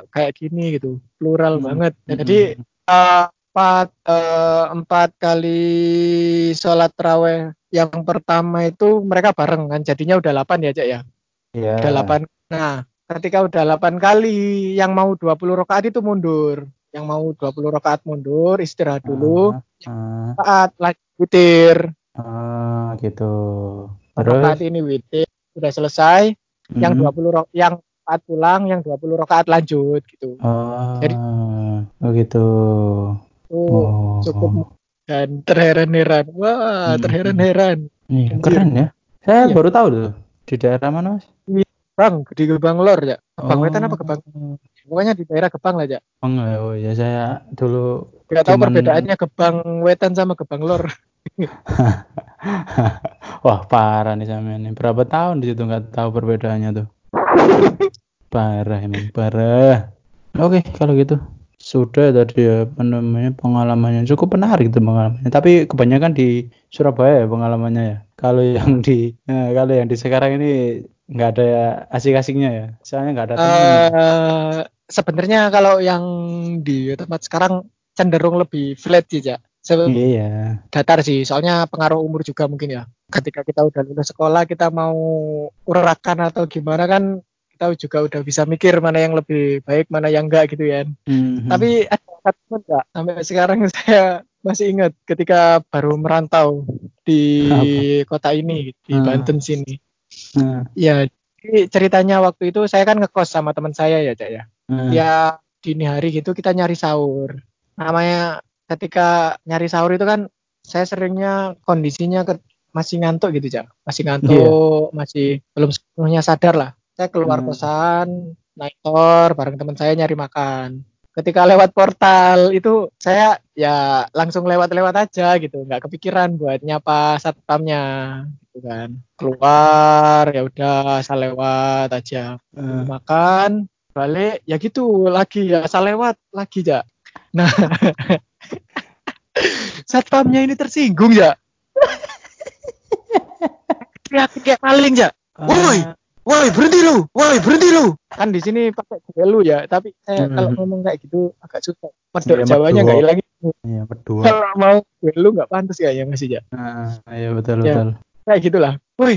kayak gini gitu plural Hmm. banget Hmm. jadi eh, empat eh, empat kali sholat raweh yang pertama itu mereka bareng kan jadinya udah 8 ya cak ya Iya. Udah 8. Nah, ketika udah 8 kali yang mau 20 rakaat itu mundur. Yang mau 20 rakaat mundur, istirahat dulu. Ah, Rakaat lanjut witir. ah, gitu. Rakaat Terus ini witir udah selesai, yang mm, 20 ro- yang rakaat pulang, yang 20 rakaat lanjut gitu. Oh, Jadi- oh gitu. Itu Oh. cukup dan terheran-heran. Wah, Hmm. terheran-heran. Iya, keren ya. Saya Iya. baru tahu tuh. Di daerah mana, Mas? Bang, di Gebang Lor ya. Gebang Oh. Wetan apa Gebang? Pokoknya di daerah Gebang lah ya. Ya. Oh ya saya dulu Gak tahu perbedaannya Gebang Wetan sama Gebang Lor. Wah parah nih sama ini. Berapa tahun di situ nggak tahu perbedaannya tuh. Parah emang parah. Oke kalau gitu sudah tadi ya namanya pengalamannya cukup menarik itu pengalamannya. Tapi kebanyakan di Surabaya ya pengalamannya ya. Kalau yang di eh, kalau yang di sekarang ini nggak ada asik-asiknya ya. Soalnya nggak ada teman. Eh, sebenarnya kalau yang di tempat sekarang cenderung lebih flat sih, ya. Se- Iya. datar sih, soalnya pengaruh umur juga mungkin ya. Ketika kita udah lulus sekolah, kita mau urakan atau gimana kan kita juga udah bisa mikir mana yang lebih baik, mana yang enggak gitu ya. Mhm. Tapi ada satu enggak, sampai sekarang saya masih ingat ketika baru merantau di kota ini, di Hmm. Banten sini. Nah, Ya, jadi ceritanya waktu itu saya kan ngekos sama teman saya ya, Cak ya. nah. Ya dini hari gitu kita nyari sahur. Namanya ketika nyari sahur itu kan saya seringnya kondisinya ke- masih ngantuk gitu, Cak. Masih ngantuk, masih belum sepenuhnya sadar lah. Saya keluar Hmm. kosan, naik tor bareng teman saya nyari makan. Ketika lewat portal itu saya ya langsung lewat-lewat aja gitu, nggak kepikiran buat nyapa satpamnya gitu kan. Keluar ya udah asal lewat aja Eh, makan balik ya gitu lagi ya asal lewat lagi ya nah satpamnya ini tersinggung ya teriak kayak maling ya Woi! Woi berhenti lu woi berhenti lu kan di sini pakai lu ya tapi saya Hmm. kalau ngomong kayak gitu agak susah medok Iya, jawanya medok. nggak hilang. Iya kalau mau lu nggak pantas kayaknya masih ya Ah, iya betul Ya. betul. kayak gitulah woi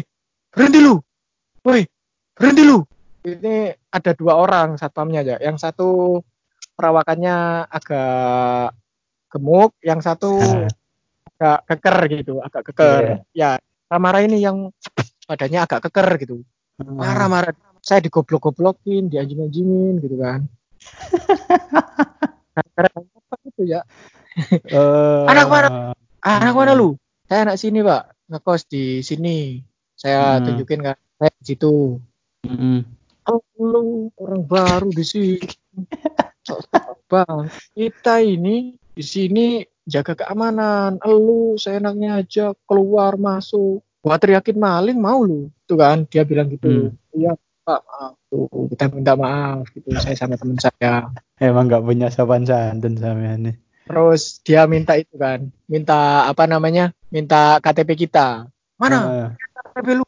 berhenti lu woi berhenti lu ini ada dua orang satpamnya ya yang satu perawakannya agak gemuk yang satu Ah. agak keker gitu agak keker ya marah ini yang badannya agak keker gitu marah-marah saya digoblok-goblokin dianjing-anjingin gitu kan Gara-gara apa gitu ya Eh, Anak mana? anak mana lu saya anak sini pak ngekos di sini saya Hmm. tunjukin kan saya di situ mm-mm. Oh, lu orang baru di sini. Bang, kita ini di sini jaga keamanan. Lu seenaknya aja keluar masuk. Gua teriakin maling mau lu. Tuh kan dia bilang gitu. Iya, Pak, maaf. Tuh, kita minta maaf gitu saya sama teman saya. Emang nggak punya sopan santun sama ini. Terus dia minta itu kan, minta apa namanya? Minta KTP kita. Mana? KTP lu?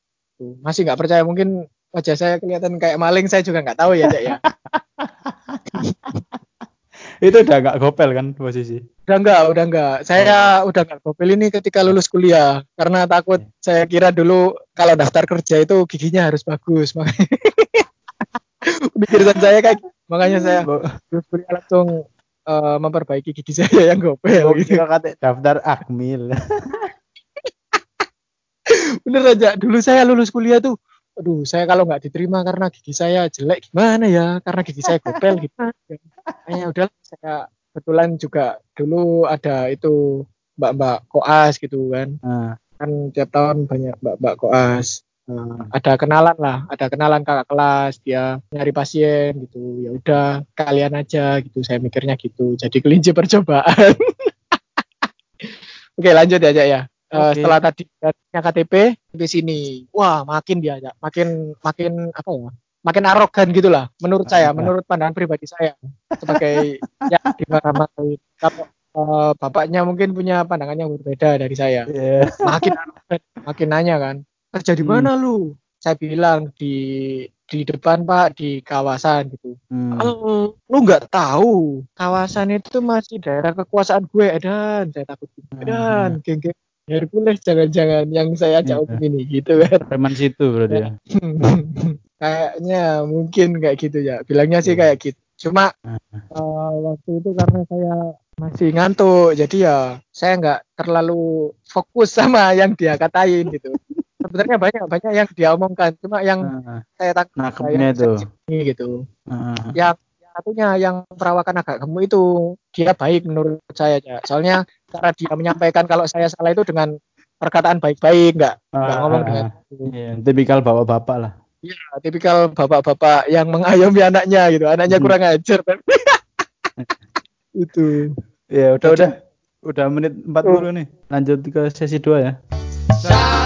Masih nggak percaya mungkin wajah saya kelihatan kayak maling saya juga nggak tahu ya Cak ya. itu udah nggak gopel kan posisi. Udah enggak, udah enggak. Saya udah enggak gopel ini ketika lulus kuliah karena takut saya kira dulu kalau daftar kerja itu giginya harus bagus. Makanya pikiran saya kayak gitu. makanya saya lulus kuliah langsung eh, memperbaiki gigi saya yang gopel gitu. Kira kata daftar akmil. Bener aja. Dulu saya lulus kuliah tuh aduh saya kalau nggak diterima karena gigi saya jelek gimana ya? Karena gigi saya gopel gitu. Kayaknya udah saya kebetulan juga dulu ada itu mbak-mbak koas gitu kan. Ah, kan tiap tahun banyak mbak-mbak koas. Ah. ada kenalan lah ada kenalan kakak kelas dia nyari pasien gitu. Ya udah kalian aja gitu. Saya mikirnya gitu. Jadi kelinci percobaan. Oke lanjut ya Cak, ya Eh, Oke. setelah tadi datanya KTP di sini wah makin dia Cak. makin makin apa ya makin arogan gitulah menurut saya Ah. menurut pandangan pribadi saya sebagai ya gimana kalau eh, bapaknya mungkin punya pandangan yang berbeda dari saya Iya. makin makin nanya kan kerja di Hmm. mana lu saya bilang di di depan pak di kawasan gitu Hmm. "Oh, lu nggak tahu kawasan itu masih daerah kekuasaan gue edan saya takut gitu. edan geng-geng Hercules jangan-jangan yang saya ajak Iya. omong ini gitu kan Preman situ berarti ya. kayaknya mungkin kayak gitu ya. Bilangnya sih Iya. kayak gitu. Cuma eh, waktu itu karena saya masih ngantuk, jadi ya saya nggak terlalu fokus sama yang dia katain gitu. Sebenarnya banyak banyak yang dia omongkan, cuma yang Ah, saya tangkap Nangkepnya yang itu. gitu. Yang yang satunya yang perawakan agak gemuk itu dia baik menurut saya ya. Soalnya cara dia menyampaikan kalau saya salah itu dengan perkataan baik-baik, nggak nggak ah, ngomong ah, dengan Iya, tipikal bapak-bapak lah. Ya, tipikal bapak-bapak yang mengayomi anaknya gitu. Anaknya Hmm. kurang ajar. itu. Ya udah udah udah menit 40 nih. Lanjut ke sesi 2 ya. Sahur,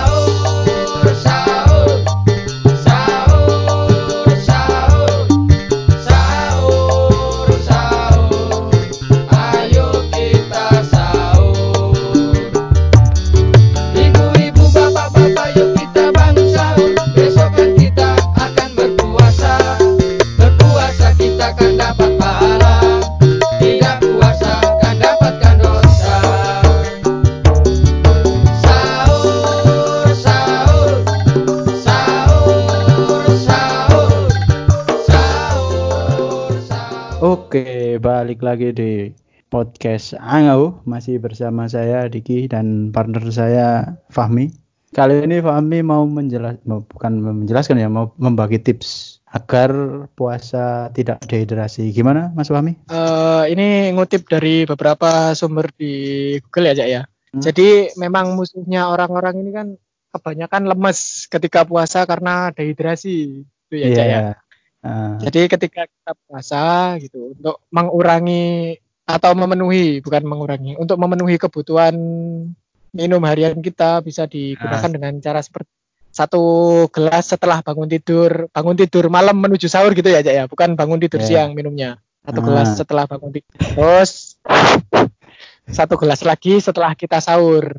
Oke, balik lagi di podcast Angau masih bersama saya Diki dan partner saya Fahmi. Kali ini Fahmi mau menjelas bukan menjelaskan ya, mau membagi tips agar puasa tidak dehidrasi. Gimana Mas Fahmi? Eh, ini ngutip dari beberapa sumber di Google ya, Cak ya. Hmm. Jadi memang musuhnya orang-orang ini kan kebanyakan lemes ketika puasa karena dehidrasi. Itu ya, Cak ya. Ah, Jadi ketika kita puasa gitu untuk mengurangi atau memenuhi bukan mengurangi untuk memenuhi kebutuhan minum harian kita bisa digunakan Ah. dengan cara seperti satu gelas setelah bangun tidur bangun tidur malam menuju sahur gitu ya Cak ya bukan bangun tidur Ya. siang minumnya satu Ah. gelas setelah bangun tidur terus satu gelas lagi setelah kita sahur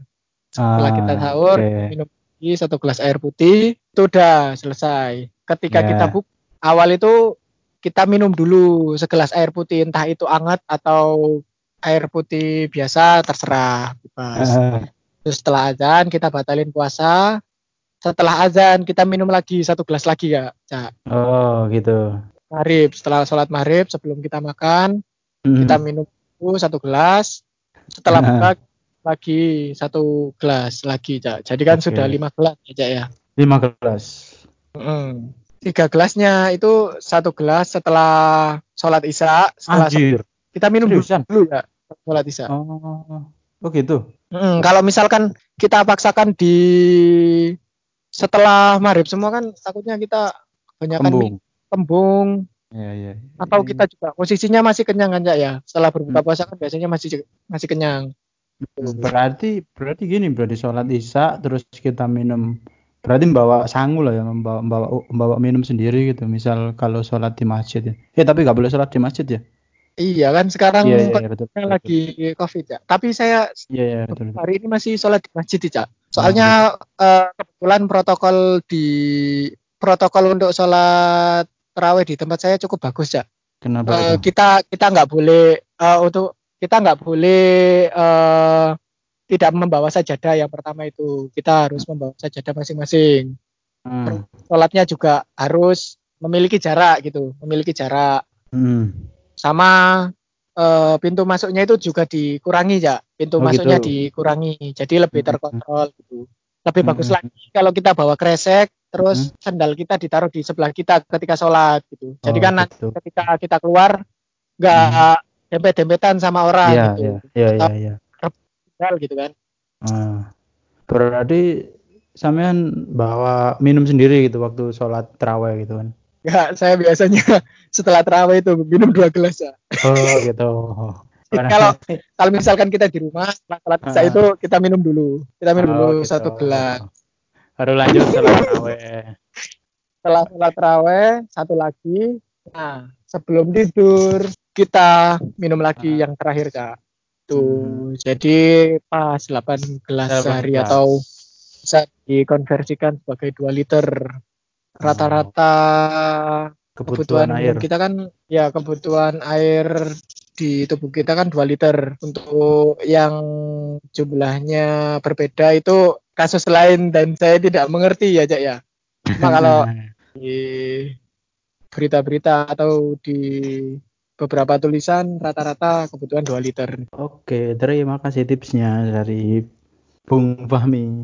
setelah Ah, kita sahur oke. minum lagi satu gelas air putih itu udah selesai ketika Ya. kita buka awal itu kita minum dulu segelas air putih entah itu hangat atau air putih biasa terserah bebas. Ah, Terus setelah azan kita batalin puasa. Setelah azan kita minum lagi satu gelas lagi ya, Cak. oh gitu. Maghrib setelah sholat maghrib sebelum kita makan Hmm. kita minum dulu satu gelas. Setelah Nah. buka lagi satu gelas lagi, Cak. Jadi kan Oke. sudah lima gelas ya, Cak ya. lima gelas. Mm. Tiga gelasnya itu satu gelas setelah sholat isya. Setelah Anjir. kita minum Seriusan? dulu ya sholat isya. Oh, oh gitu. Mm, kalau misalkan kita paksakan di setelah maghrib semua kan takutnya kita kebanyakan Kembung. kembung Iya, iya. atau kita juga posisinya masih kenyang kan ya. Setelah berbuka Hmm. puasa kan biasanya masih masih kenyang. Berarti berarti gini berarti sholat isya terus kita minum berarti membawa sangu lah ya membawa membawa membawa minum sendiri gitu misal kalau sholat di masjid ya eh tapi nggak boleh sholat di masjid ya Iya kan sekarang iya iya kondisinya iya, betul betul, lagi covid ya. Tapi saya iya iya betul, betul. hari ini masih sholat di masjid Cak. Soalnya eh, kebetulan protokol di protokol untuk sholat terawih di tempat saya cukup bagus Cak. kenapa itu kita kita nggak boleh eh, untuk kita nggak boleh eh, tidak membawa sajadah yang pertama itu kita harus membawa sajadah masing-masing. Hmm. Sholatnya juga harus memiliki jarak gitu, memiliki jarak Hmm. sama eh, pintu masuknya itu juga dikurangi ya, pintu Oh, masuknya gitu. dikurangi, jadi lebih Hmm. terkontrol gitu. Lebih Hmm. bagus lagi kalau kita bawa kresek, terus sandal kita ditaruh di sebelah kita ketika sholat gitu. Jadi Oh, kan nanti gitu. ketika kita keluar nggak dempet-dempetan sama orang iya gitu, iya iya iya iya Tinggal gitu kan. Ah. berarti sampean bawa minum sendiri gitu waktu sholat terawih gitu kan Nggak, saya biasanya setelah terawih itu minum dua gelas ya. oh gitu Kalau- Kalau misalkan kita di rumah setelah sholat isya Ah. itu kita minum dulu, kita minum Oh, dulu gitu. satu gelas. baru lanjut sholat terawih setelah sholat terawih satu lagi nah sebelum tidur kita minum lagi Ah. yang terakhir kak tuh Hmm. jadi pas 8 gelas sehari atau bisa dikonversikan sebagai 2 liter. Rata-rata kebutuhan, air. minum kita kan ya kebutuhan air di tubuh kita kan 2 liter. Untuk yang jumlahnya berbeda itu kasus lain dan saya tidak mengerti ya Cak ya. Cuma kalau di berita-berita atau di beberapa tulisan rata-rata kebutuhan 2 liter. Oke, terima kasih tipsnya dari Bung Fahmi.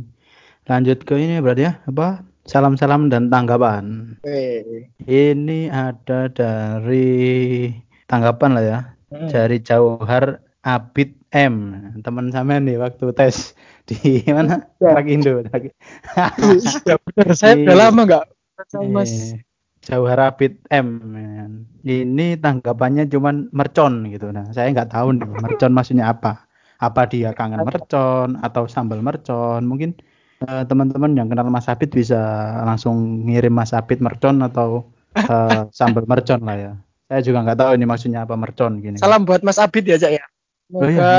Lanjut ke ini berarti ya, apa? Salam-salam dan tanggapan. Oke. Ini ada dari tanggapan lah ya, Hmm. dari Jauhar Abid M. Teman sama nih waktu tes di mana? Ya. Rakindo. ya benar, saya udah Iya. lama nggak sama Mas. Jauhar Abid M. Ini tanggapannya cuman mercon gitu. Nah, saya nggak tahu nih mercon maksudnya apa. Apa dia kangen mercon atau sambal mercon? Mungkin eh, teman-teman yang kenal Mas Abid bisa langsung ngirim Mas Abid mercon atau eh, sambal mercon lah ya. Saya juga nggak tahu ini maksudnya apa mercon gini. Salam buat Mas Abid ya, Cak ya. Oh, Semoga iya,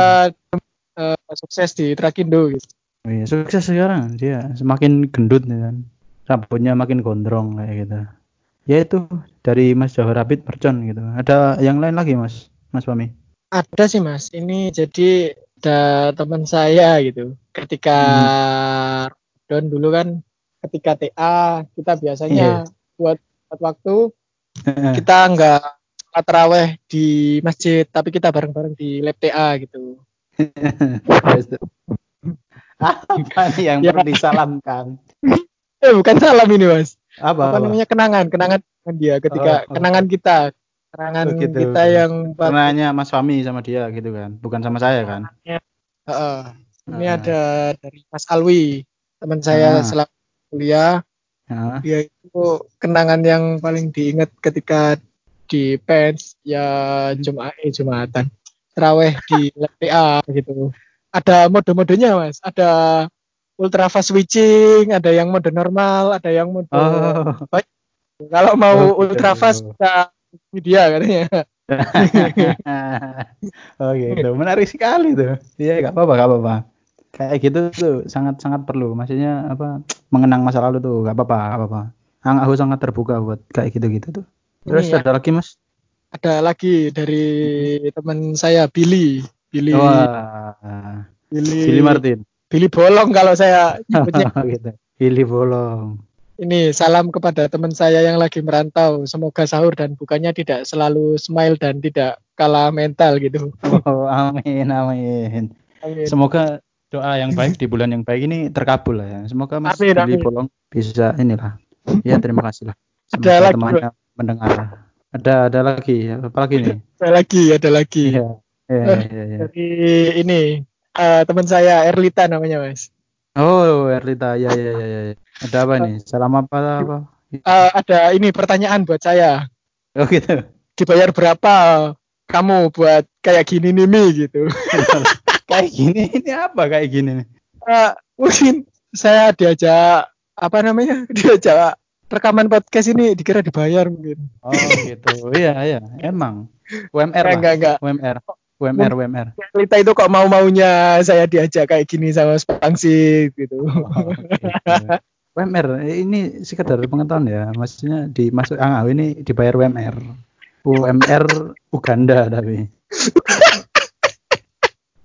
eh, sukses di Trakindo gitu. Oh iya, sukses sekarang dia semakin gendut nih kan. Rambutnya makin gondrong kayak gitu. Ya itu dari Mas Jauhar Abid mercon gitu. Ada yang lain lagi Mas? Mas Fami? Ada sih Mas. Ini jadi ada teman saya gitu. Ketika down dulu kan ketika TA kita biasanya buat, buat waktu kita nggak sholat di masjid tapi kita bareng-bareng di lab TA gitu. apa yang Ya. perlu disalamkan? Eh bukan salam ini Mas. Apa, Apa, apa? namanya kenangan, kenangan dengan dia ketika Oh, oh. kenangan kita. Kenangan Oh, gitu. kita yang Kenanya Mas Fami sama dia gitu kan, bukan sama saya kan? Heeh. Ini Ah. ada dari Mas Alwi, teman saya Ah. selama kuliah. Ya. Dia itu kenangan yang paling diingat ketika di pens ya Jumat eh Jumatan. Terawih di LPA gitu. Ada mode-modenya, Mas. Ada ultra fast switching, ada yang mode normal, ada yang mode Oh. kalau mau Oh, ultra fast kita media katanya. oh gitu, menarik sekali tuh. Iya, nggak apa-apa, nggak apa-apa. Kayak gitu tuh sangat-sangat perlu. Maksudnya apa? Mengenang masa lalu tuh, nggak apa-apa, nggak apa-apa. Ang aku sangat terbuka buat kayak gitu-gitu tuh. Terus Ini ya. ada lagi mas? Ada lagi dari teman saya Billy. Billy Wah, Billy, Billy Martin. Billy Bolong kalau saya nyebutnya. gitu. Billy Bolong. Ini salam kepada teman saya yang lagi merantau. Semoga sahur dan bukannya tidak selalu smile dan tidak kalah mental gitu. Oh, amin, amin. Amin. Semoga doa yang baik di bulan yang baik ini terkabul lah ya. Semoga Mas Amin, Billy amin. Bolong bisa inilah. Ya terima kasih lah. Ada lagi, temannya mendengar. Ada ada lagi, apa lagi nih? Ada lagi, ada lagi. Iya. Iya, Eh. iya, iya. Dari ini eh, teman saya Erlita namanya mas. Oh, Erlita, ya ya ya ya. Ada apa nih? Salam apa apa? Eh, ada ini pertanyaan buat saya. Oh gitu. Dibayar berapa kamu buat kayak gini nih Mi gitu? kayak gini ini apa kayak gini nih? Eh, mungkin saya diajak apa namanya? Diajak rekaman podcast ini dikira dibayar mungkin. Oh gitu. Iya iya. Emang. UMR lah. enggak enggak. UMR. UMR UMR. Erlita itu kok mau maunya saya diajak kayak gini sama Spangsi gitu. Oh, gitu. UMR ini sekedar pengetahuan ya. Maksudnya dimasuk ah ini dibayar UMR. UMR Uganda tapi.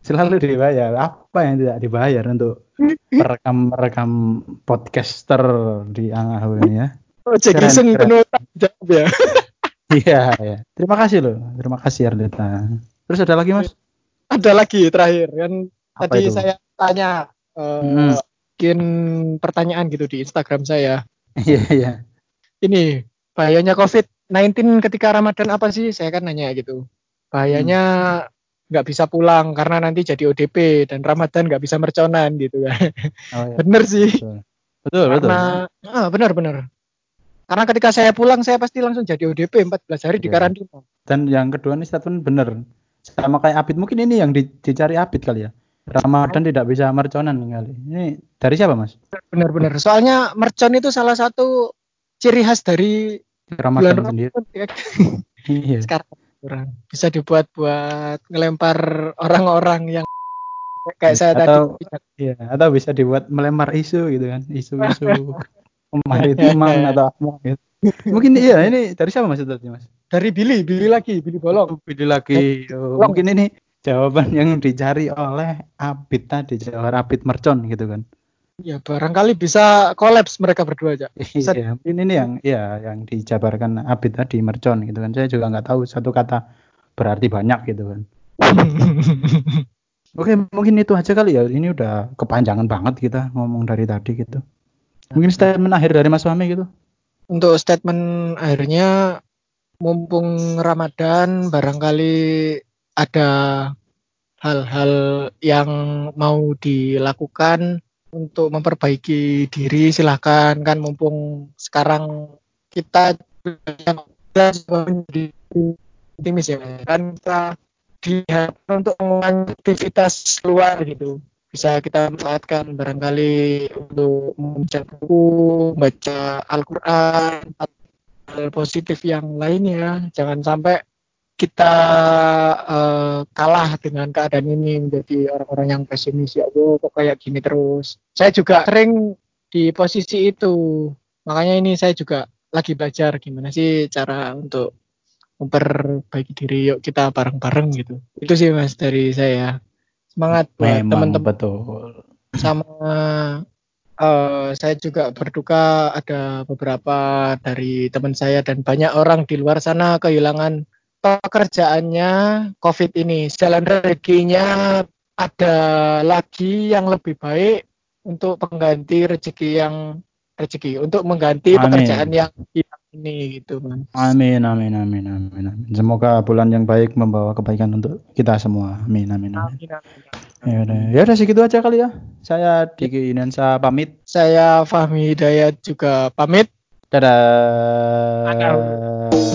Selalu dibayar. Apa yang tidak dibayar untuk merekam-merekam podcaster di Angau ini ya? Oh, Keren, Iseng penuh ya. Iya, iya. Terima kasih loh. Terima kasih Ardita. Terus ada lagi, Mas? Ada lagi terakhir kan Apa tadi itu? saya tanya eh, Hmm. bikin pertanyaan gitu di Instagram saya. Iya, iya. Ini bahayanya COVID-19 ketika Ramadan apa sih? Saya kan nanya gitu. Bahayanya nggak bisa pulang karena nanti jadi ODP dan Ramadan nggak bisa merconan gitu kan. Oh, iya. Bener sih. Betul. Betul, betul. Karena ah, benar benar. Karena ketika saya pulang saya pasti langsung jadi ODP 14 hari di Iya. karantina. Dan yang kedua nih statement bener. Sama kayak Abid. Mungkin ini yang di- dicari Abid kali ya. Ramadan tidak bisa merconan kali. Ini dari siapa, Mas? Benar-benar. Soalnya mercon itu salah satu ciri khas dari bulan Ramadan sendiri. Ramadan ya. Iya. sekarang kurang bisa dibuat buat ngelempar orang-orang yang kayak saya Atau- tadi Iya, atau bisa dibuat melempar isu gitu kan. Isu-isu kemaritiman atau apa gitu. Mungkin iya ini dari siapa Mas itu tadi, Mas? Dari Billy Billy lagi Billy bolong Video lagi. Oh, mungkin ini jawaban yang dicari oleh Abid tadi, Jawar Abid Mercon gitu kan. Ya barangkali bisa kolaps mereka berdua aja. Set. Iya, mungkin ini yang ya yang dijabarkan Abid tadi mercon gitu kan. Saya juga nggak tahu satu kata berarti banyak gitu kan. Oke, mungkin itu aja kali ya. Ini udah kepanjangan banget kita ngomong dari tadi gitu. Mungkin statement akhir dari Mas Fahmi gitu. Untuk statement akhirnya mumpung Ramadan barangkali ada hal-hal yang mau dilakukan untuk memperbaiki diri silahkan. Kan mumpung sekarang kita menjadi optimis ya kan kita diharapkan untuk aktivitas luar gitu. Bisa kita manfaatkan barangkali untuk membaca buku, baca Al-Quran, hal positif yang lainnya. Jangan sampai kita uh, kalah dengan keadaan ini menjadi orang-orang yang pesimis ya Allah kok kayak gini terus. Saya juga sering di posisi itu. Makanya ini saya juga lagi belajar gimana sih cara untuk memperbaiki diri yuk kita bareng-bareng gitu itu sih mas dari saya semangat buat teman-teman betul sama uh, saya juga berduka ada beberapa dari teman saya dan banyak orang di luar sana kehilangan pekerjaannya COVID ini jalan rezekinya ada lagi yang lebih baik untuk pengganti rezeki yang rezeki untuk mengganti Amin. pekerjaan yang hilang ini gitu mas. Amin amin amin amin amin. Semoga bulan yang baik membawa kebaikan untuk kita semua. Amin amin. amin, amin, amin. Ya udah, ya udah segitu aja kali ya. Saya Diki Inansa pamit. Saya Fahmi Hidayat juga pamit. Dadah. Dadah.